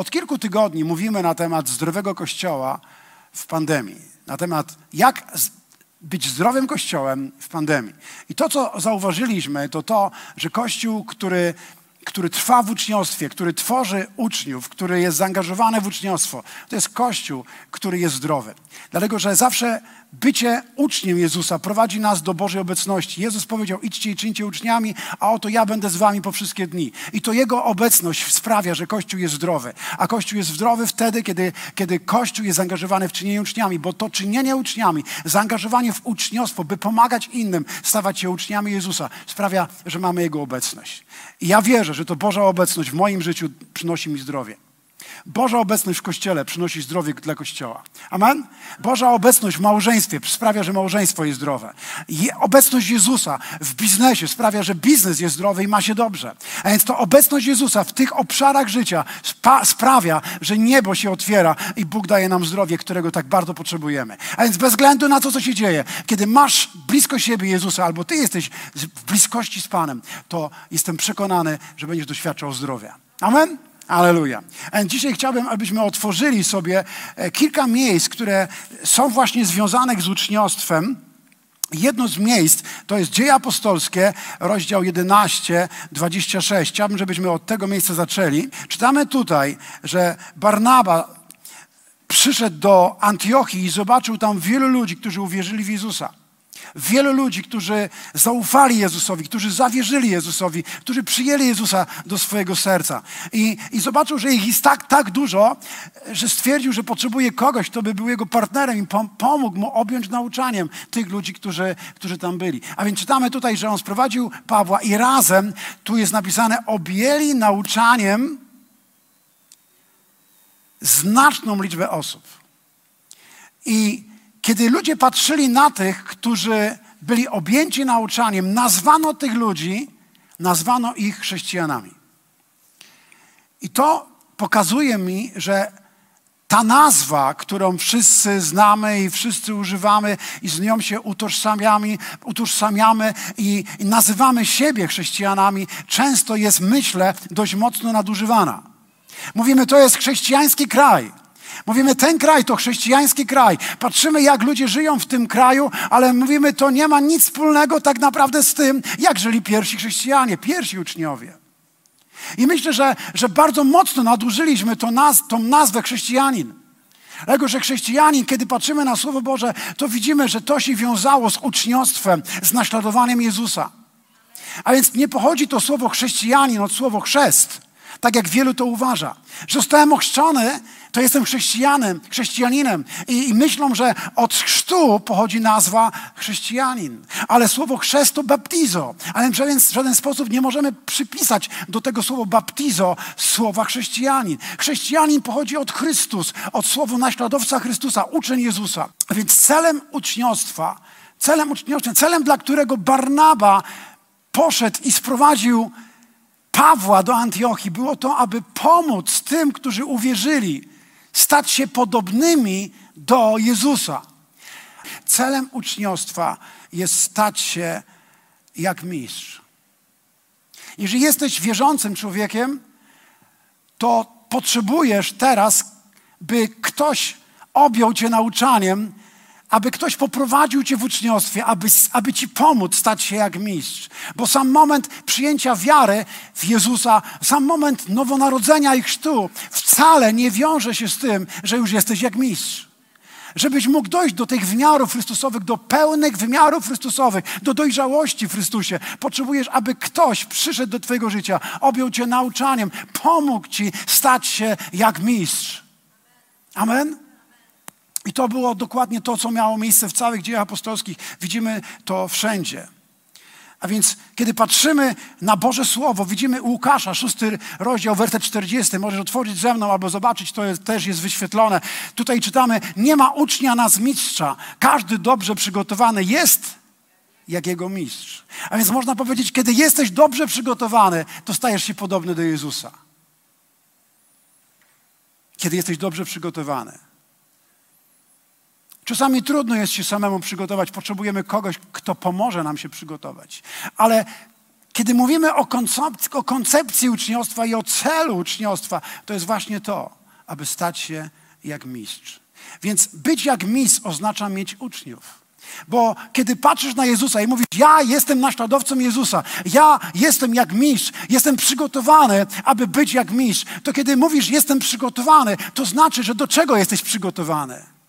Od kilku tygodni mówimy na temat zdrowego kościoła w pandemii, na temat jak być zdrowym kościołem w pandemii. I to, co zauważyliśmy, to to, że kościół, który który trwa w uczniostwie, który tworzy uczniów, który jest zaangażowany w uczniostwo, to jest Kościół, który jest zdrowy. Dlatego, że zawsze bycie uczniem Jezusa prowadzi nas do Bożej obecności. Jezus powiedział: idźcie i czyńcie uczniami, a oto ja będę z wami po wszystkie dni. I to Jego obecność sprawia, że Kościół jest zdrowy. A Kościół jest zdrowy wtedy, kiedy, kiedy Kościół jest zaangażowany w czynienie uczniami, bo to czynienie uczniami, zaangażowanie w uczniostwo, by pomagać innym, stawać się uczniami Jezusa, sprawia, że mamy Jego obecność. I ja wierzę, że to Boża obecność w moim życiu przynosi mi zdrowie. Boża obecność w kościele przynosi zdrowie dla kościoła. Amen? Boża obecność w małżeństwie sprawia, że małżeństwo jest zdrowe. I obecność Jezusa w biznesie sprawia, że biznes jest zdrowy i ma się dobrze. A więc to obecność Jezusa w tych obszarach życia sprawia, że niebo się otwiera i Bóg daje nam zdrowie, którego tak bardzo potrzebujemy. A więc bez względu na to, co się dzieje, kiedy masz blisko siebie Jezusa albo ty jesteś w bliskości z Panem, to jestem przekonany, że będziesz doświadczał zdrowia. Amen? Aleluja. Dzisiaj chciałbym, abyśmy otworzyli sobie e, kilka miejsc, które są właśnie związane z uczniostwem. Jedno z miejsc to jest Dzieje Apostolskie, rozdział 11, 26. Chciałbym, żebyśmy od tego miejsca zaczęli. Czytamy tutaj, że Barnaba przyszedł do Antiochii i zobaczył tam wielu ludzi, którzy uwierzyli w Jezusa. Wielu ludzi, którzy zaufali Jezusowi, którzy zawierzyli Jezusowi, którzy przyjęli Jezusa do swojego serca. I, i zobaczył, że ich jest tak, tak dużo, że stwierdził, że potrzebuje kogoś, kto by był jego partnerem i pomógł mu objąć nauczaniem tych ludzi, którzy, którzy tam byli. A więc czytamy tutaj, że on sprowadził Pawła i razem, tu jest napisane, objęli nauczaniem znaczną liczbę osób. I kiedy ludzie patrzyli na tych, którzy byli objęci nauczaniem, nazwano tych ludzi, nazwano ich chrześcijanami. I to pokazuje mi, że ta nazwa, którą wszyscy znamy i wszyscy używamy i z nią się utożsamiamy, utożsamiamy i, i nazywamy siebie chrześcijanami, często jest, myślę, dość mocno nadużywana. Mówimy, to jest chrześcijański kraj. Mówimy, ten kraj to chrześcijański kraj. Patrzymy, jak ludzie żyją w tym kraju, ale mówimy, to nie ma nic wspólnego tak naprawdę z tym, jak żyli pierwsi chrześcijanie, pierwsi uczniowie. I myślę, że, że bardzo mocno nadużyliśmy to naz, tą nazwę chrześcijanin. Dlatego, że chrześcijanin, kiedy patrzymy na Słowo Boże, to widzimy, że to się wiązało z uczniostwem, z naśladowaniem Jezusa. A więc nie pochodzi to słowo chrześcijanin od słowa chrzest, tak jak wielu to uważa. Zostałem ochrzczony, to jestem chrześcijanem, chrześcijaninem I, i myślą, że od chrztu pochodzi nazwa chrześcijanin. Ale słowo chrzest to baptizo. Ale w żaden, w żaden sposób nie możemy przypisać do tego słowa baptizo słowa chrześcijanin. Chrześcijanin pochodzi od Chrystus, od słowa naśladowca Chrystusa, uczeń Jezusa. A więc celem uczniostwa, celem uczniostwa, celem dla którego Barnaba poszedł i sprowadził Pawła do Antiochii było to, aby pomóc tym, którzy uwierzyli, stać się podobnymi do Jezusa. Celem uczniostwa jest stać się jak mistrz. Jeżeli jesteś wierzącym człowiekiem, to potrzebujesz teraz, by ktoś objął cię nauczaniem aby ktoś poprowadził cię w uczniostwie, aby, aby ci pomóc stać się jak mistrz. Bo sam moment przyjęcia wiary w Jezusa, sam moment nowonarodzenia i chrztu wcale nie wiąże się z tym, że już jesteś jak mistrz. Żebyś mógł dojść do tych wymiarów Chrystusowych, do pełnych wymiarów Chrystusowych, do dojrzałości w Chrystusie, potrzebujesz, aby ktoś przyszedł do Twojego życia, objął Cię nauczaniem, pomógł Ci stać się jak mistrz. Amen? I to było dokładnie to, co miało miejsce w całych dziejach apostolskich. Widzimy to wszędzie. A więc, kiedy patrzymy na Boże Słowo, widzimy u Łukasza, szósty rozdział, werset 40. Możesz otworzyć ze mną albo zobaczyć, to jest, też jest wyświetlone. Tutaj czytamy, nie ma ucznia nas mistrza. Każdy dobrze przygotowany jest jak jego mistrz. A więc można powiedzieć, kiedy jesteś dobrze przygotowany, to stajesz się podobny do Jezusa. Kiedy jesteś dobrze przygotowany. Czasami trudno jest się samemu przygotować, potrzebujemy kogoś, kto pomoże nam się przygotować. Ale Kiedy mówimy o, koncepcji, o koncepcji uczniostwa i o celu uczniostwa, to jest właśnie to, aby stać się jak mistrz. Więc być jak mistrz oznacza mieć uczniów. Bo kiedy patrzysz na Jezusa i mówisz, ja jestem naśladowcą Jezusa, ja jestem jak mistrz, jestem przygotowany, aby być jak mistrz, to kiedy mówisz, jestem przygotowany, to znaczy, że do czego jesteś przygotowany?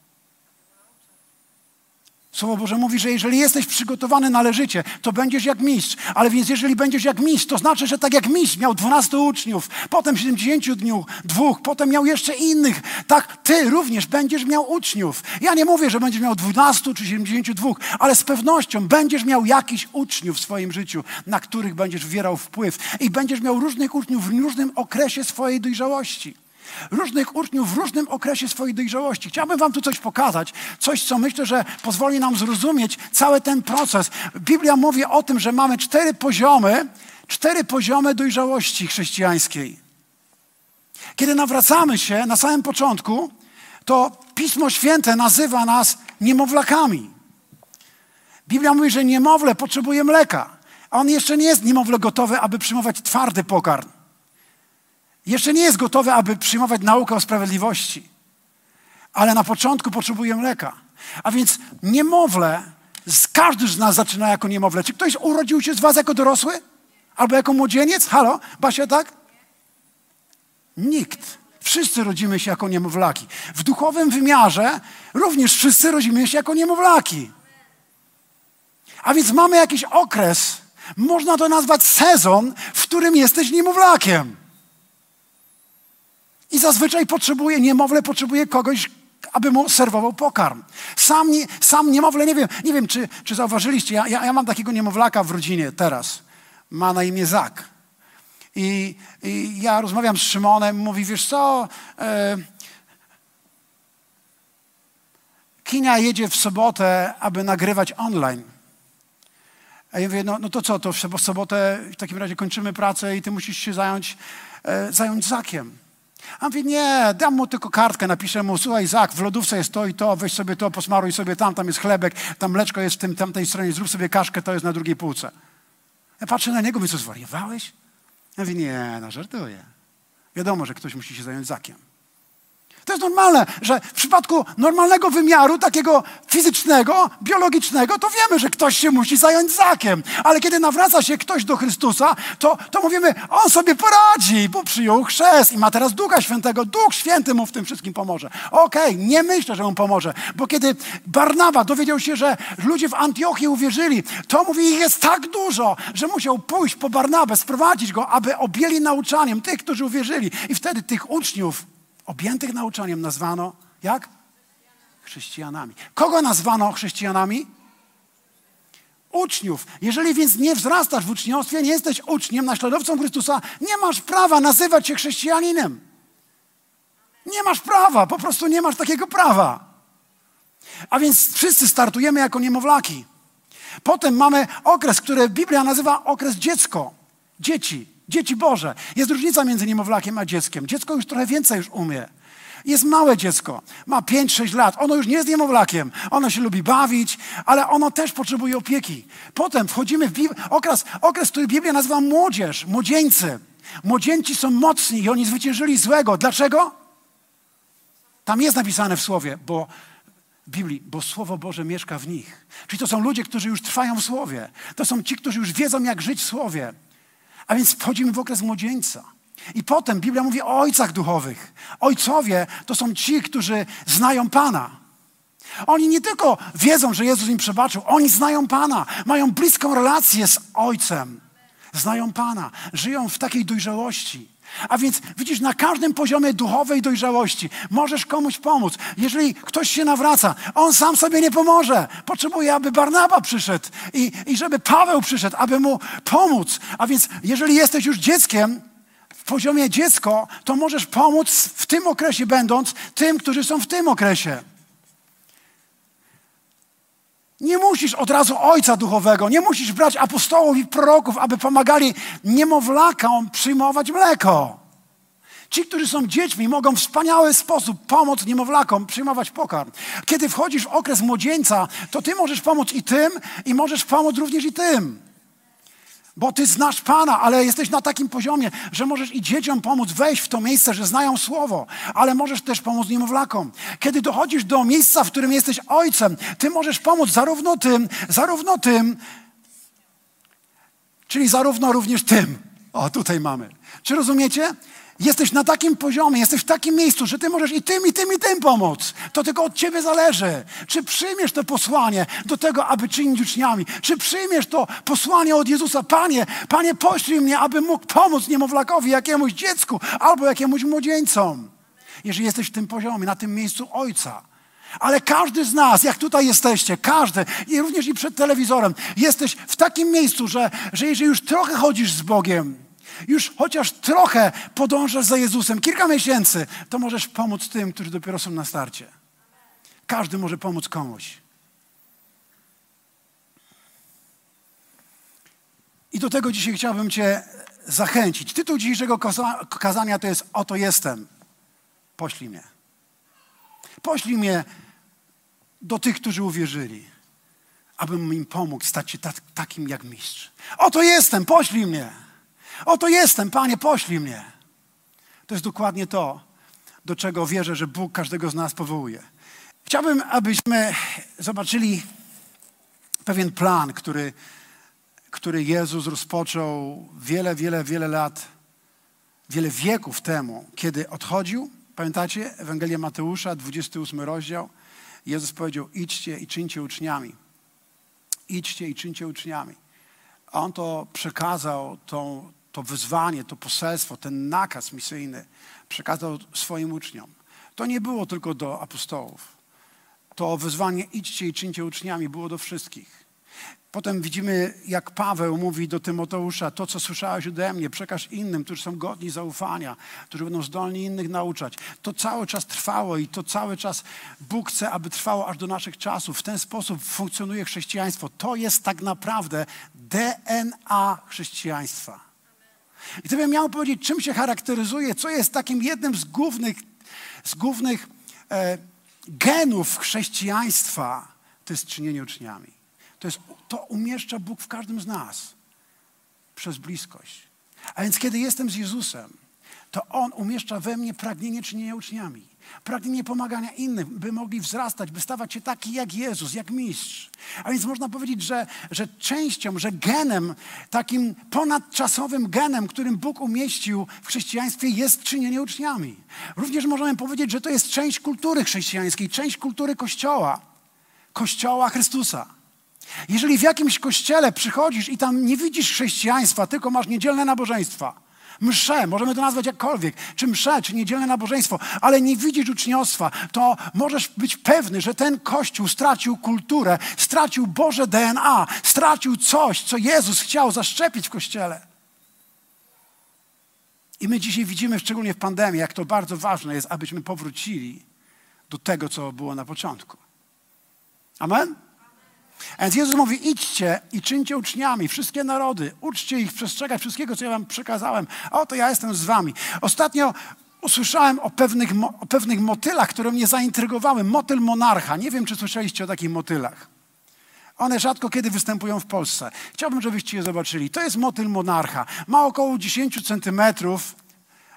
Słowo Boże mówi, że jeżeli jesteś przygotowany należycie, to będziesz jak mistrz. Ale więc jeżeli będziesz jak mistrz, to znaczy, że tak jak mistrz miał 12 uczniów, potem 70 dniów, dwóch, potem miał jeszcze innych, tak ty również będziesz miał uczniów. Ja nie mówię, że będziesz miał 12 czy 72, ale z pewnością będziesz miał jakiś uczniów w swoim życiu, na których będziesz wywierał wpływ. I będziesz miał różnych uczniów w różnym okresie swojej dojrzałości różnych uczniów w różnym okresie swojej dojrzałości. Chciałbym Wam tu coś pokazać, coś, co myślę, że pozwoli nam zrozumieć cały ten proces. Biblia mówi o tym, że mamy cztery poziomy, cztery poziomy dojrzałości chrześcijańskiej. Kiedy nawracamy się na samym początku, to Pismo Święte nazywa nas niemowlakami. Biblia mówi, że niemowlę potrzebuje mleka, a on jeszcze nie jest niemowlę gotowy, aby przyjmować twardy pokarm. Jeszcze nie jest gotowy, aby przyjmować naukę o sprawiedliwości, ale na początku potrzebuje mleka. A więc niemowlę, każdy z nas zaczyna jako niemowlę. Czy ktoś urodził się z was jako dorosły? Albo jako młodzieniec? Halo? Basia, tak? Nikt. Wszyscy rodzimy się jako niemowlaki. W duchowym wymiarze również wszyscy rodzimy się jako niemowlaki. A więc mamy jakiś okres, można to nazwać sezon, w którym jesteś niemowlakiem. I zazwyczaj potrzebuje, niemowlę potrzebuje kogoś, aby mu serwował pokarm. Sam, nie, sam niemowlę, nie wiem, nie wiem czy, czy zauważyliście, ja, ja, ja mam takiego niemowlaka w rodzinie teraz. Ma na imię Zak. I, I, ja rozmawiam z Szymonem, mówi, wiesz co, e, Kinia jedzie w sobotę, aby nagrywać online. A ja mówię, no, no to co, to w sobotę w takim razie kończymy pracę i ty musisz się zająć, e, zająć Zakiem. A mówi, nie, dam mu tylko kartkę, napiszę mu, słuchaj Zak, w lodówce jest to i to, weź sobie to, posmaruj sobie tam, tam jest chlebek, tam mleczko jest w tym, tamtej stronie, zrób sobie kaszkę, to jest na drugiej półce. Ja patrzę na niego, mówię, co zwariowałeś? Ja mówię, nie, no żartuję. Wiadomo, że ktoś musi się zająć Zakiem. To jest normalne, że w przypadku normalnego wymiaru, takiego fizycznego, biologicznego, to wiemy, że ktoś się musi zająć zakiem. Ale kiedy nawraca się ktoś do Chrystusa, to, to mówimy, on sobie poradzi, bo przyjął chrzest i ma teraz Ducha Świętego. Duch Święty mu w tym wszystkim pomoże. Okej, okay, nie myślę, że mu pomoże, bo kiedy Barnawa dowiedział się, że ludzie w Antiochii uwierzyli, to mówi, ich jest tak dużo, że musiał pójść po Barnabę, sprowadzić go, aby objęli nauczaniem tych, którzy uwierzyli. I wtedy tych uczniów objętych nauczaniem nazwano jak? Chrześcijanami. Kogo nazwano chrześcijanami? Uczniów. Jeżeli więc nie wzrastasz w uczniostwie, nie jesteś uczniem, naśladowcą Chrystusa, nie masz prawa nazywać się chrześcijaninem. Nie masz prawa, po prostu nie masz takiego prawa. A więc wszyscy startujemy jako niemowlaki. Potem mamy okres, który Biblia nazywa okres dziecko, dzieci. Dzieci Boże. Jest różnica między niemowlakiem a dzieckiem. Dziecko już trochę więcej już umie. Jest małe dziecko, ma 5-6 lat. Ono już nie jest niemowlakiem. Ono się lubi bawić, ale ono też potrzebuje opieki. Potem wchodzimy w Bib- okres, okres, który Biblia nazywa młodzież, młodzieńcy. Młodzieńcy są mocni i oni zwyciężyli złego. Dlaczego? Tam jest napisane w Słowie, bo Biblii, bo Słowo Boże mieszka w nich. Czyli to są ludzie, którzy już trwają w Słowie. To są ci, którzy już wiedzą, jak żyć w Słowie. A więc wchodzimy w okres młodzieńca. I potem Biblia mówi o ojcach duchowych. Ojcowie to są ci, którzy znają Pana. Oni nie tylko wiedzą, że Jezus im przebaczył, oni znają Pana, mają bliską relację z Ojcem. Znają Pana, żyją w takiej dojrzałości. A więc widzisz, na każdym poziomie duchowej dojrzałości możesz komuś pomóc. Jeżeli ktoś się nawraca, on sam sobie nie pomoże. Potrzebuje, aby Barnaba przyszedł i, i żeby Paweł przyszedł, aby mu pomóc. A więc jeżeli jesteś już dzieckiem, w poziomie dziecko, to możesz pomóc w tym okresie, będąc tym, którzy są w tym okresie. Nie musisz od razu ojca duchowego, nie musisz brać apostołów i proroków, aby pomagali niemowlakom przyjmować mleko. Ci, którzy są dziećmi, mogą w wspaniały sposób pomóc niemowlakom przyjmować pokarm. Kiedy wchodzisz w okres młodzieńca, to ty możesz pomóc i tym, i możesz pomóc również i tym. Bo ty znasz Pana, ale jesteś na takim poziomie, że możesz i dzieciom pomóc wejść w to miejsce, że znają Słowo, ale możesz też pomóc niemowlakom. Kiedy dochodzisz do miejsca, w którym jesteś ojcem, ty możesz pomóc zarówno tym, zarówno tym, czyli zarówno również tym. O, tutaj mamy. Czy rozumiecie? Jesteś na takim poziomie, jesteś w takim miejscu, że ty możesz i tym, i tym, i tym pomóc. To tylko od ciebie zależy. Czy przyjmiesz to posłanie do tego, aby czynić uczniami? Czy przyjmiesz to posłanie od Jezusa? Panie, Panie, poślij mnie, aby mógł pomóc niemowlakowi, jakiemuś dziecku albo jakiemuś młodzieńcom. Jeżeli jesteś w tym poziomie, na tym miejscu Ojca. Ale każdy z nas, jak tutaj jesteście, każdy, i również i przed telewizorem, jesteś w takim miejscu, że, że jeżeli już trochę chodzisz z Bogiem, już chociaż trochę podążasz za Jezusem, kilka miesięcy, to możesz pomóc tym, którzy dopiero są na starcie. Każdy może pomóc komuś. I do tego dzisiaj chciałbym Cię zachęcić. Tytuł dzisiejszego kazania to jest Oto jestem. Poślij mnie. Poślij mnie do tych, którzy uwierzyli, abym im pomógł stać się tak, takim jak mistrz. Oto jestem, poślij mnie. Oto jestem, Panie, poślij mnie. To jest dokładnie to, do czego wierzę, że Bóg każdego z nas powołuje. Chciałbym, abyśmy zobaczyli pewien plan, który, który Jezus rozpoczął wiele, wiele, wiele lat, wiele wieków temu, kiedy odchodził. Pamiętacie Ewangelię Mateusza, 28 rozdział? Jezus powiedział: idźcie i czyńcie uczniami. Idźcie i czyńcie uczniami. A On to przekazał tą, to wyzwanie, to poselstwo, ten nakaz misyjny przekazał swoim uczniom. To nie było tylko do apostołów. To wyzwanie idźcie i czyńcie uczniami było do wszystkich. Potem widzimy, jak Paweł mówi do Tymoteusza, to co słyszałeś ode mnie, przekaż innym, którzy są godni zaufania, którzy będą zdolni innych nauczać. To cały czas trwało i to cały czas Bóg chce, aby trwało aż do naszych czasów. W ten sposób funkcjonuje chrześcijaństwo. To jest tak naprawdę DNA chrześcijaństwa. I gdybym miał powiedzieć, czym się charakteryzuje, co jest takim jednym z głównych, z głównych e, genów chrześcijaństwa, to jest czynienie uczniami. To, jest, to umieszcza Bóg w każdym z nas przez bliskość. A więc kiedy jestem z Jezusem, to On umieszcza we mnie pragnienie czynienia uczniami. Pragnienie pomagania innym, by mogli wzrastać, by stawać się taki jak Jezus, jak mistrz. A więc można powiedzieć, że, że częścią, że genem, takim ponadczasowym genem, którym Bóg umieścił w chrześcijaństwie, jest czynienie uczniami. Również możemy powiedzieć, że to jest część kultury chrześcijańskiej, część kultury Kościoła, Kościoła Chrystusa. Jeżeli w jakimś kościele przychodzisz i tam nie widzisz chrześcijaństwa, tylko masz niedzielne nabożeństwa, msze, możemy to nazwać jakkolwiek, czy msze, czy niedzielne nabożeństwo, ale nie widzisz uczniostwa, to możesz być pewny, że ten Kościół stracił kulturę, stracił Boże DNA, stracił coś, co Jezus chciał zaszczepić w Kościele. I my dzisiaj widzimy, szczególnie w pandemii, jak to bardzo ważne jest, abyśmy powrócili do tego, co było na początku. Amen? A więc Jezus mówi, idźcie i czyńcie uczniami wszystkie narody, uczcie ich przestrzegać wszystkiego, co ja wam przekazałem. A oto ja jestem z wami. Ostatnio usłyszałem o pewnych, o pewnych motylach, które mnie zaintrygowały. Motyl monarcha. Nie wiem, czy słyszeliście o takich motylach. One rzadko kiedy występują w Polsce. Chciałbym, żebyście je zobaczyli. To jest motyl monarcha. Ma około 10 centymetrów.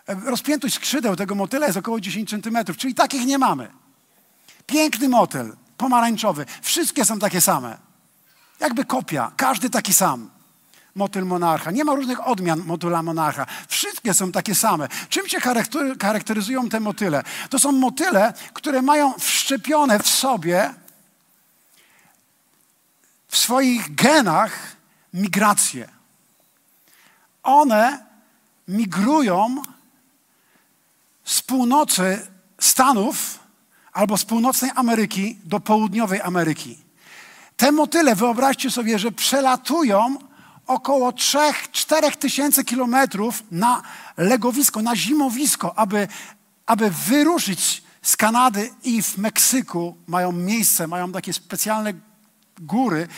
Rozpiętość skrzydeł tego motyla jest około 10 centymetrów, czyli takich nie mamy. Piękny motyl pomarańczowy. Wszystkie są takie same. Jakby kopia, każdy taki sam. Motyl monarcha. Nie ma różnych odmian motyla monarcha. Wszystkie są takie same. Czym się charakteryzują te motyle? To są motyle, które mają wszczepione w sobie, w swoich genach migrację. One migrują z północy Stanów albo z północnej Ameryki do południowej Ameryki. Te motyle, wyobraźcie sobie, że przelatują około 3-4 tysięcy kilometrów na legowisko, na zimowisko, aby, aby wyruszyć z Kanady i w Meksyku mają miejsce, mają takie specjalne góry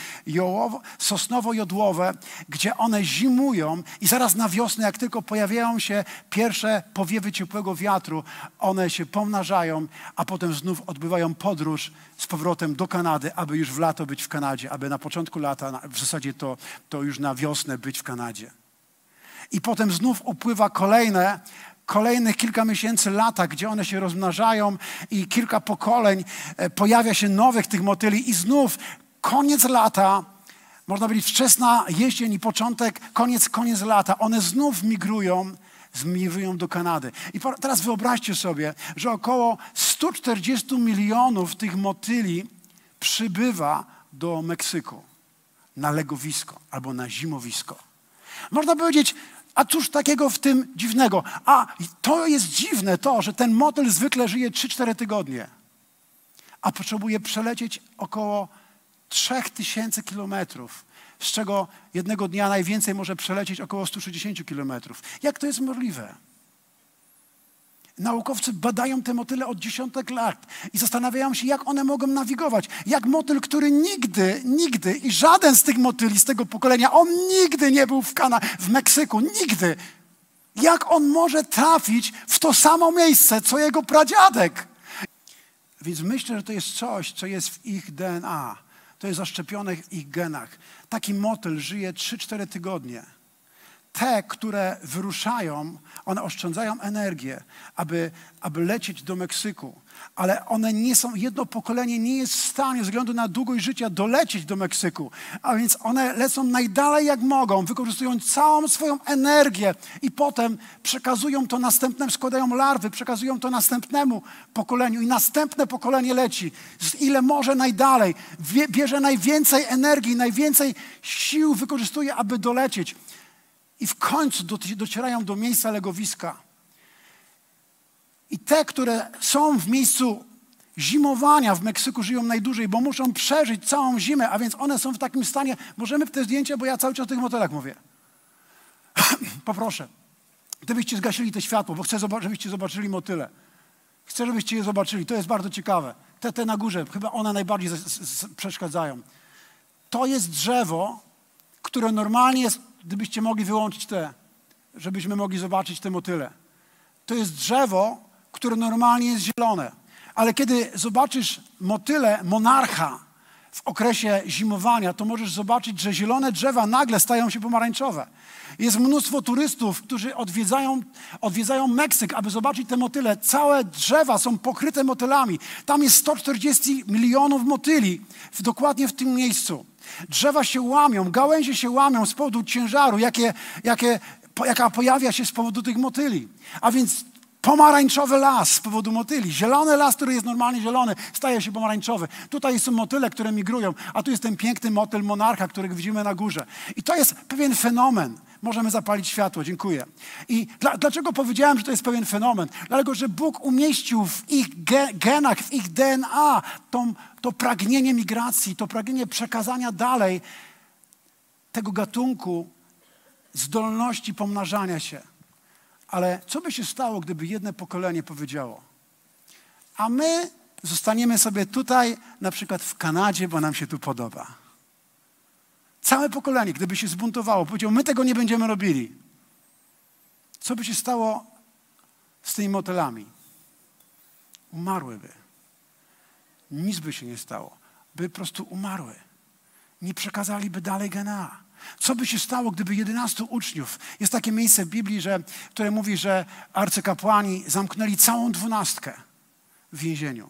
sosnowo-jodłowe, gdzie one zimują i zaraz na wiosnę, jak tylko pojawiają się pierwsze powiewy ciepłego wiatru, one się pomnażają, a potem znów odbywają podróż z powrotem do Kanady, aby już w lato być w Kanadzie, aby na początku lata, w zasadzie to, to już na wiosnę być w Kanadzie. I potem znów upływa kolejne kolejnych kilka miesięcy, lata, gdzie one się rozmnażają i kilka pokoleń e, pojawia się nowych tych motyli i znów koniec lata, można powiedzieć wczesna jesień i początek, koniec, koniec lata, one znów migrują, zmierują do Kanady. I teraz wyobraźcie sobie, że około 140 milionów tych motyli przybywa do Meksyku na legowisko albo na zimowisko. Można powiedzieć, a cóż takiego w tym dziwnego? A to jest dziwne to, że ten motyl zwykle żyje 3-4 tygodnie, a potrzebuje przelecieć około 3000 kilometrów, z czego jednego dnia najwięcej może przelecieć około 160 kilometrów. Jak to jest możliwe? Naukowcy badają te motyle od dziesiątek lat i zastanawiają się, jak one mogą nawigować. Jak motyl, który nigdy, nigdy i żaden z tych motyli z tego pokolenia, on nigdy nie był w Kana, w Meksyku, nigdy. Jak on może trafić w to samo miejsce, co jego pradziadek? Więc myślę, że to jest coś, co jest w ich DNA. To jest zaszczepione w ich genach. Taki motyl żyje 3-4 tygodnie te, które wyruszają, one oszczędzają energię, aby, aby lecieć do Meksyku, ale one nie są, jedno pokolenie nie jest w stanie, ze względu na długość życia, dolecieć do Meksyku. A więc one lecą najdalej jak mogą, wykorzystują całą swoją energię i potem przekazują to następnemu, składają larwy, przekazują to następnemu pokoleniu i następne pokolenie leci. Z ile może najdalej, bierze najwięcej energii, najwięcej sił wykorzystuje, aby dolecieć i w końcu docierają do miejsca legowiska. I te, które są w miejscu zimowania w Meksyku żyją najdłużej, bo muszą przeżyć całą zimę, a więc one są w takim stanie. Możemy w te zdjęcia, bo ja cały czas o tych motelach mówię. Poproszę, gdybyście zgasili te światło, bo chcę, żebyście zobaczyli motyle. Chcę, żebyście je zobaczyli. To jest bardzo ciekawe. Te, te na górze, chyba one najbardziej z, z, przeszkadzają. To jest drzewo, które normalnie jest gdybyście mogli wyłączyć te, żebyśmy mogli zobaczyć te motyle. To jest drzewo, które normalnie jest zielone. Ale kiedy zobaczysz motyle monarcha w okresie zimowania, to możesz zobaczyć, że zielone drzewa nagle stają się pomarańczowe. Jest mnóstwo turystów, którzy odwiedzają, odwiedzają Meksyk, aby zobaczyć te motyle. Całe drzewa są pokryte motylami. Tam jest 140 milionów motyli w, dokładnie w tym miejscu. Drzewa się łamią, gałęzie się łamią z powodu ciężaru, jakie, jakie, jaka pojawia się z powodu tych motyli. A więc pomarańczowy las z powodu motyli. Zielony las, który jest normalnie zielony, staje się pomarańczowy. Tutaj są motyle, które migrują, a tu jest ten piękny motyl monarcha, którego widzimy na górze. I to jest pewien fenomen. Możemy zapalić światło, dziękuję. I dla, dlaczego powiedziałem, że to jest pewien fenomen? Dlatego, że Bóg umieścił w ich genach, w ich DNA tą, to pragnienie migracji, to pragnienie przekazania dalej tego gatunku zdolności pomnażania się. Ale co by się stało, gdyby jedno pokolenie powiedziało, a my zostaniemy sobie tutaj, na przykład w Kanadzie, bo nam się tu podoba. Całe pokolenie, gdyby się zbuntowało, powiedział, my tego nie będziemy robili. Co by się stało z tymi motylami? Umarłyby. Nic by się nie stało. By po prostu umarły. Nie przekazaliby dalej DNA. Co by się stało, gdyby 11 uczniów, jest takie miejsce w Biblii, że, które mówi, że arcykapłani zamknęli całą dwunastkę w więzieniu.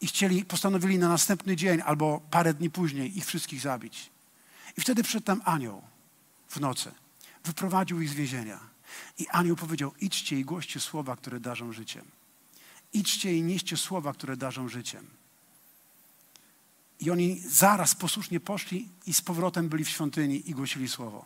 I chcieli, postanowili na następny dzień albo parę dni później ich wszystkich zabić. I wtedy przyszedł tam anioł w nocy. Wyprowadził ich z więzienia. I anioł powiedział, idźcie i głoście słowa, które darzą życiem. Idźcie i nieście słowa, które darzą życiem. I oni zaraz posłusznie poszli i z powrotem byli w świątyni i głosili słowo.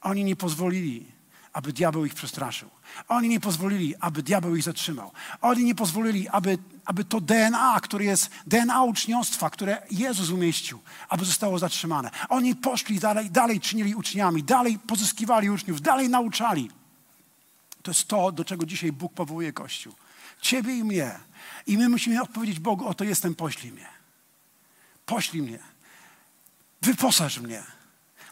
Oni nie pozwolili, aby diabeł ich przestraszył. Oni nie pozwolili, aby diabeł ich zatrzymał. Oni nie pozwolili, aby, aby to DNA, które jest DNA uczniostwa, które Jezus umieścił, aby zostało zatrzymane. Oni poszli dalej, dalej czynili uczniami, dalej pozyskiwali uczniów, dalej nauczali. To jest to, do czego dzisiaj Bóg powołuje Kościół. Ciebie i mnie. I my musimy odpowiedzieć Bogu, oto jestem, poślij mnie. Poślij mnie, wyposaż mnie,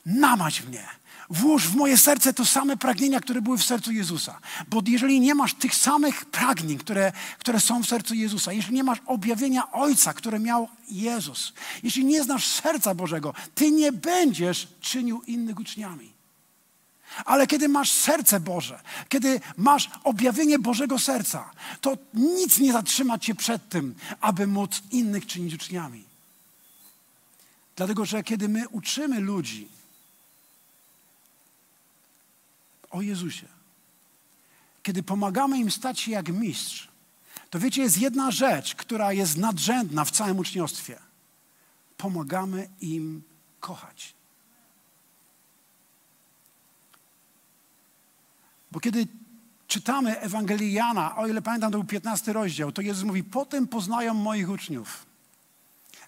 namać mnie, włóż w moje serce to same pragnienia, które były w sercu Jezusa. Bo jeżeli nie masz tych samych pragnień, które, które są w sercu Jezusa, jeśli nie masz objawienia Ojca, które miał Jezus, jeśli nie znasz serca Bożego, ty nie będziesz czynił innych uczniami. Ale kiedy masz serce Boże, kiedy masz objawienie Bożego serca, to nic nie zatrzyma cię przed tym, aby móc innych czynić uczniami. Dlatego, że kiedy my uczymy ludzi o Jezusie, kiedy pomagamy im stać się jak mistrz, to wiecie, jest jedna rzecz, która jest nadrzędna w całym uczniostwie. Pomagamy im kochać. Bo kiedy czytamy Ewangelię Jana, o ile pamiętam, to był 15 rozdział, to Jezus mówi, potem poznają moich uczniów,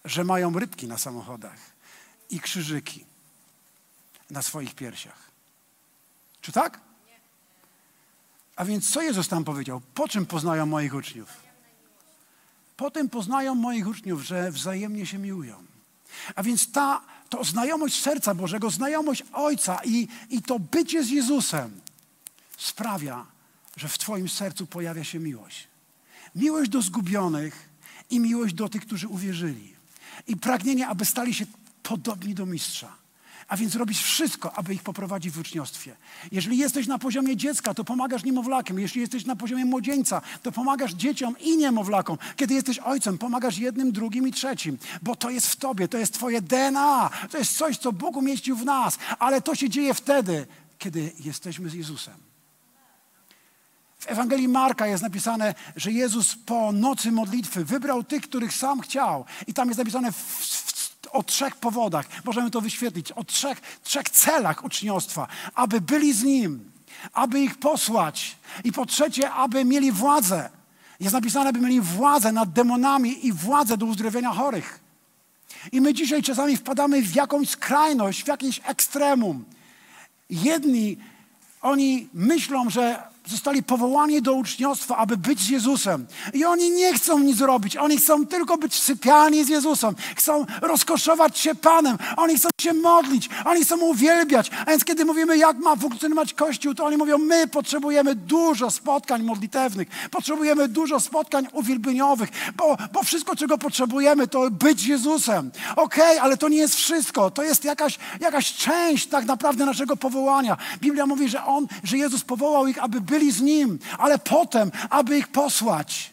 że mają rybki na samochodach i krzyżyki na swoich piersiach. Czy tak? A więc co Jezus tam powiedział? Po czym poznają moich uczniów? Potem poznają moich uczniów, że wzajemnie się miłują. A więc ta to znajomość serca Bożego, znajomość Ojca i, i to bycie z Jezusem sprawia, że w Twoim sercu pojawia się miłość. Miłość do zgubionych i miłość do tych, którzy uwierzyli. I pragnienie, aby stali się podobni do mistrza. A więc robisz wszystko, aby ich poprowadzić w uczniostwie. Jeżeli jesteś na poziomie dziecka, to pomagasz niemowlakiem. Jeśli jesteś na poziomie młodzieńca, to pomagasz dzieciom i niemowlakom. Kiedy jesteś ojcem, pomagasz jednym, drugim i trzecim. Bo to jest w tobie, to jest twoje DNA. To jest coś, co Bóg umieścił w nas. Ale to się dzieje wtedy, kiedy jesteśmy z Jezusem. W Ewangelii Marka jest napisane, że Jezus po nocy modlitwy wybrał tych, których sam chciał. I tam jest napisane w, w, o trzech powodach. Możemy to wyświetlić. O trzech, trzech celach uczniostwa. Aby byli z Nim, aby ich posłać i po trzecie, aby mieli władzę. Jest napisane, aby mieli władzę nad demonami i władzę do uzdrowienia chorych. I my dzisiaj czasami wpadamy w jakąś skrajność, w jakieś ekstremum. Jedni, oni myślą, że zostali powołani do uczniostwa, aby być z Jezusem. I oni nie chcą nic robić. Oni chcą tylko być sypialni z Jezusem. Chcą rozkoszować się Panem. Oni chcą się modlić. Oni chcą uwielbiać. A więc kiedy mówimy, jak ma funkcjonować Kościół, to oni mówią, my potrzebujemy dużo spotkań modlitewnych. Potrzebujemy dużo spotkań uwielbieniowych, bo, bo wszystko, czego potrzebujemy, to być Jezusem. Okej, okay, ale to nie jest wszystko. To jest jakaś, jakaś część tak naprawdę naszego powołania. Biblia mówi, że On, że Jezus powołał ich, aby byli z Nim, ale potem, aby ich posłać.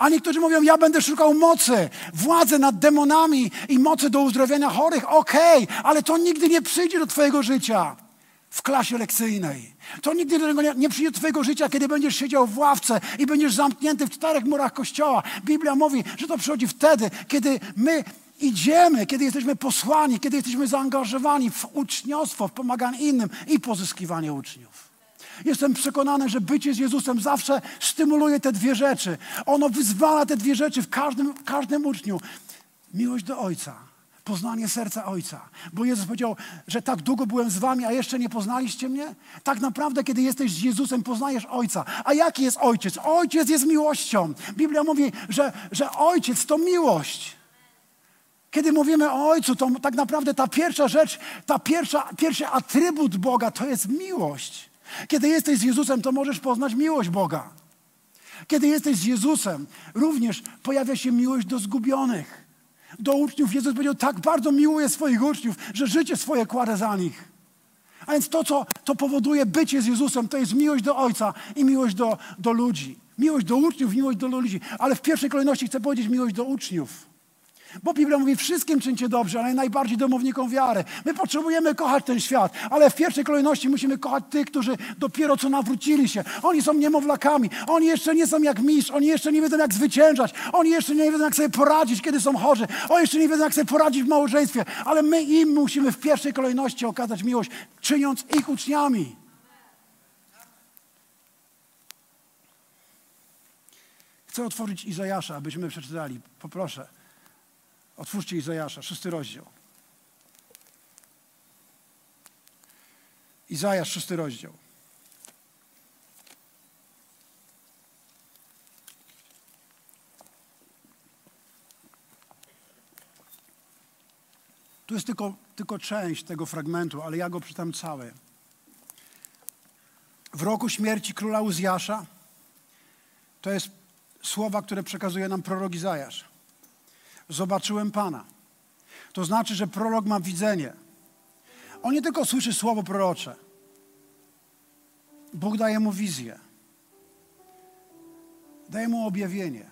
A niektórzy mówią, ja będę szukał mocy, władzy nad demonami i mocy do uzdrowienia chorych. Okej, okay, ale to nigdy nie przyjdzie do Twojego życia w klasie lekcyjnej. To nigdy do tego nie, nie przyjdzie do Twojego życia, kiedy będziesz siedział w ławce i będziesz zamknięty w czterech murach kościoła. Biblia mówi, że to przychodzi wtedy, kiedy my idziemy, kiedy jesteśmy posłani, kiedy jesteśmy zaangażowani w uczniostwo, w pomaganie innym i pozyskiwanie uczniów. Jestem przekonany, że bycie z Jezusem zawsze stymuluje te dwie rzeczy. Ono wyzwala te dwie rzeczy w każdym, każdym uczniu. Miłość do Ojca, poznanie serca Ojca. Bo Jezus powiedział, że tak długo byłem z wami, a jeszcze nie poznaliście mnie? Tak naprawdę, kiedy jesteś z Jezusem, poznajesz Ojca. A jaki jest Ojciec? Ojciec jest miłością. Biblia mówi, że, że Ojciec to miłość. Kiedy mówimy o Ojcu, to tak naprawdę ta pierwsza rzecz, ta pierwsza, pierwszy atrybut Boga to jest miłość. Kiedy jesteś z Jezusem, to możesz poznać miłość Boga. Kiedy jesteś z Jezusem, również pojawia się miłość do zgubionych. Do uczniów Jezus powiedział, tak bardzo miłuje swoich uczniów, że życie swoje kładę za nich. A więc to, co to powoduje bycie z Jezusem, to jest miłość do Ojca i miłość do, do ludzi. Miłość do uczniów, miłość do ludzi. Ale w pierwszej kolejności chcę powiedzieć miłość do uczniów. Bo Biblia mówi, wszystkim czyńcie dobrze, ale najbardziej domownikom wiary. My potrzebujemy kochać ten świat, ale w pierwszej kolejności musimy kochać tych, którzy dopiero co nawrócili się. Oni są niemowlakami, oni jeszcze nie są jak mistrz, oni jeszcze nie wiedzą jak zwyciężać, oni jeszcze nie wiedzą jak sobie poradzić, kiedy są chorzy, oni jeszcze nie wiedzą jak sobie poradzić w małżeństwie, ale my im musimy w pierwszej kolejności okazać miłość, czyniąc ich uczniami. Chcę otworzyć Izajasza, abyśmy przeczytali. Poproszę. Otwórzcie Izajasza, szósty rozdział. Izajasz, szósty rozdział. Tu jest tylko, tylko część tego fragmentu, ale ja go przeczytam cały. W roku śmierci króla Uzjasza, to jest słowa, które przekazuje nam prorok Izajasz. Zobaczyłem Pana. To znaczy, że prorok ma widzenie. On nie tylko słyszy słowo prorocze. Bóg daje mu wizję. Daje mu objawienie.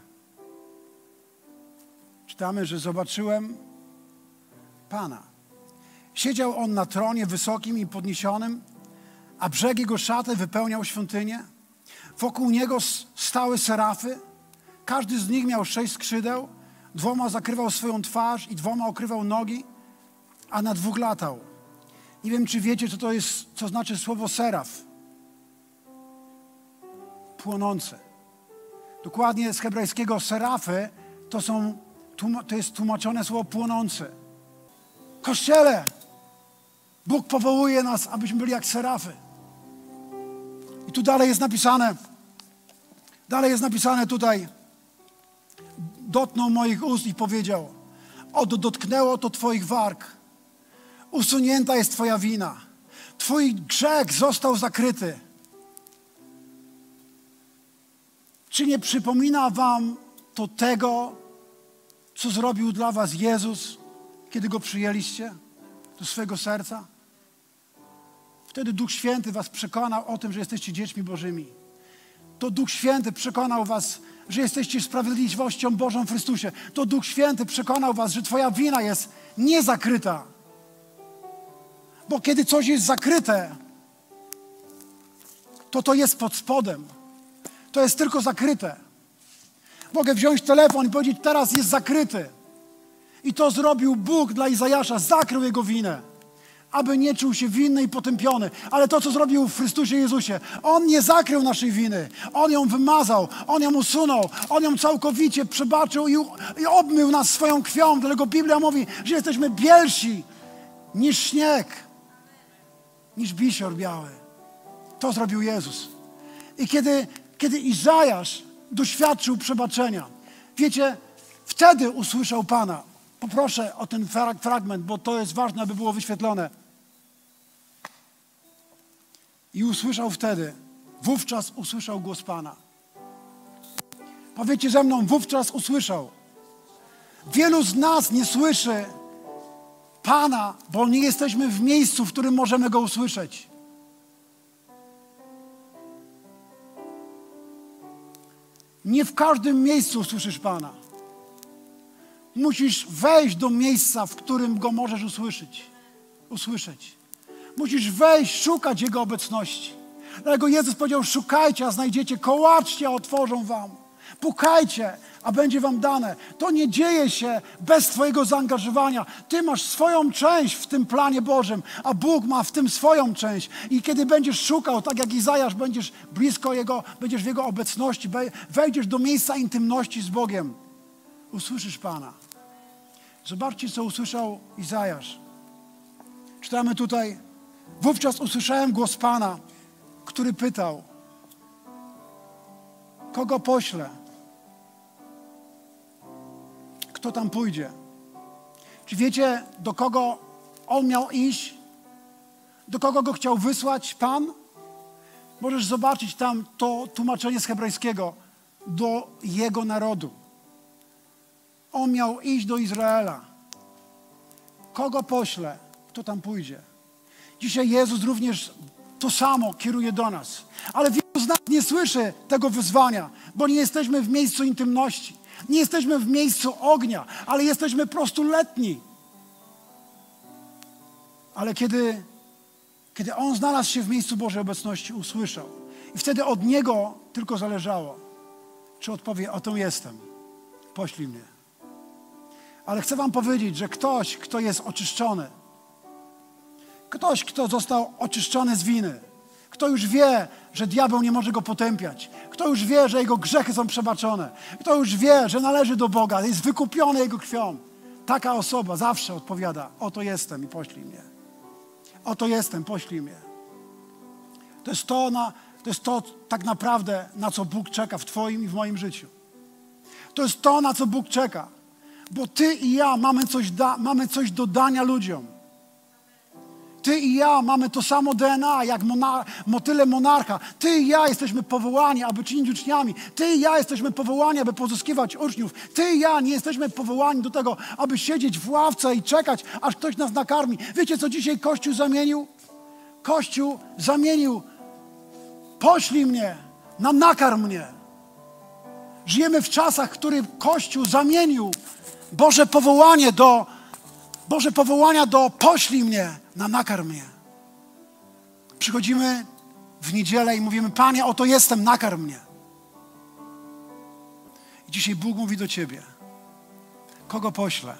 Czytamy, że zobaczyłem Pana. Siedział on na tronie wysokim i podniesionym, a brzeg jego szaty wypełniał świątynię. Wokół niego stały serafy. Każdy z nich miał sześć skrzydeł. Dwoma zakrywał swoją twarz i dwoma okrywał nogi, a na dwóch latał. Nie wiem, czy wiecie, co to jest, co znaczy słowo seraf. Płonące. Dokładnie z hebrajskiego serafy to, są, to jest tłumaczone słowo płonące. Kościele, Bóg powołuje nas, abyśmy byli jak serafy. I tu dalej jest napisane, dalej jest napisane tutaj, dotknął moich ust i powiedział, oto dotknęło to Twoich warg, usunięta jest Twoja wina, Twój grzech został zakryty. Czy nie przypomina Wam to tego, co zrobił dla Was Jezus, kiedy Go przyjęliście do swojego serca? Wtedy Duch Święty Was przekonał o tym, że jesteście dziećmi Bożymi. To Duch Święty przekonał Was, że jesteście sprawiedliwością Bożą w Chrystusie. To Duch Święty przekonał Was, że Twoja wina jest niezakryta. Bo kiedy coś jest zakryte, to to jest pod spodem. To jest tylko zakryte. Mogę wziąć telefon i powiedzieć, teraz jest zakryty. I to zrobił Bóg dla Izajasza, zakrył jego winę aby nie czuł się winny i potępiony. Ale to, co zrobił w Chrystusie Jezusie, On nie zakrył naszej winy. On ją wymazał, On ją usunął, On ją całkowicie przebaczył i, i obmył nas swoją krwią. Dlatego Biblia mówi, że jesteśmy bielsi niż śnieg, niż bisior biały. To zrobił Jezus. I kiedy, kiedy Izajasz doświadczył przebaczenia, wiecie, wtedy usłyszał Pana. Poproszę o ten fragment, bo to jest ważne, aby było wyświetlone. I usłyszał wtedy, wówczas usłyszał głos Pana. Powiedzcie ze mną, wówczas usłyszał. Wielu z nas nie słyszy Pana, bo nie jesteśmy w miejscu, w którym możemy Go usłyszeć. Nie w każdym miejscu usłyszysz Pana. Musisz wejść do miejsca, w którym Go możesz usłyszeć. usłyszeć. Musisz wejść, szukać Jego obecności. Dlatego Jezus powiedział, szukajcie, a znajdziecie, kołaczcie, a otworzą wam. Pukajcie, a będzie wam dane. To nie dzieje się bez Twojego zaangażowania. Ty masz swoją część w tym planie Bożym, a Bóg ma w tym swoją część. I kiedy będziesz szukał, tak jak Izajasz, będziesz blisko Jego, będziesz w Jego obecności, wejdziesz do miejsca intymności z Bogiem, usłyszysz Pana. Zobaczcie, co usłyszał Izajasz. Czytamy tutaj, wówczas usłyszałem głos Pana, który pytał, kogo poślę? Kto tam pójdzie? Czy wiecie, do kogo on miał iść? Do kogo go chciał wysłać Pan? Możesz zobaczyć tam to tłumaczenie z hebrajskiego do jego narodu. On miał iść do Izraela. Kogo pośle, kto tam pójdzie? Dzisiaj Jezus również to samo kieruje do nas. Ale wielu z nas nie słyszy tego wyzwania, bo nie jesteśmy w miejscu intymności. Nie jesteśmy w miejscu ognia, ale jesteśmy po prostu letni. Ale kiedy, kiedy On znalazł się w miejscu Bożej obecności, usłyszał. I wtedy od Niego tylko zależało, czy odpowie, o to jestem, poślij mnie. Ale chcę Wam powiedzieć, że ktoś, kto jest oczyszczony, ktoś, kto został oczyszczony z winy, kto już wie, że diabeł nie może go potępiać, kto już wie, że jego grzechy są przebaczone, kto już wie, że należy do Boga, jest wykupiony jego krwią, taka osoba zawsze odpowiada: Oto jestem i poślij mnie. Oto jestem, poślij mnie. To jest to, na, to jest to tak naprawdę, na co Bóg czeka w Twoim i w moim życiu. To jest to, na co Bóg czeka. Bo Ty i ja mamy coś, da, mamy coś do dania ludziom. Ty i ja mamy to samo DNA, jak monar- motyle monarcha. Ty i ja jesteśmy powołani, aby czynić uczniami. Ty i ja jesteśmy powołani, aby pozyskiwać uczniów. Ty i ja nie jesteśmy powołani do tego, aby siedzieć w ławce i czekać, aż ktoś nas nakarmi. Wiecie, co dzisiaj Kościół zamienił? Kościół zamienił poślij mnie, na nakarm mnie. Żyjemy w czasach, w których Kościół zamienił Boże powołanie do Boże powołania do poślij mnie, na nakarm mnie. Przychodzimy w niedzielę i mówimy, Panie, oto jestem, nakarm mnie. I dzisiaj Bóg mówi do Ciebie, kogo poślę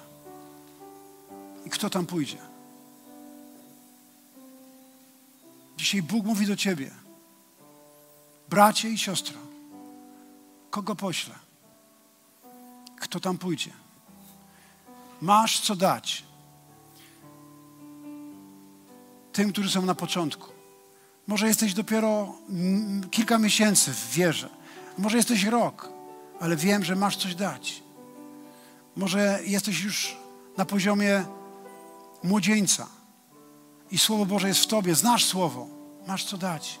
i kto tam pójdzie. Dzisiaj Bóg mówi do Ciebie, bracie i siostro, kogo poślę, kto tam pójdzie. Masz co dać tym, którzy są na początku. Może jesteś dopiero kilka miesięcy w wierze, może jesteś rok, ale wiem, że masz coś dać. Może jesteś już na poziomie młodzieńca i Słowo Boże jest w Tobie, znasz Słowo, masz co dać.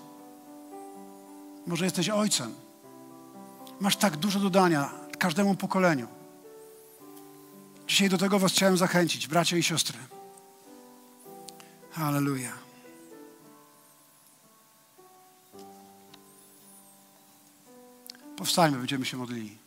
Może jesteś ojcem, masz tak dużo do dania każdemu pokoleniu. Dzisiaj do tego Was chciałem zachęcić, bracia i siostry. Halleluja. Powstańmy, będziemy się modlili.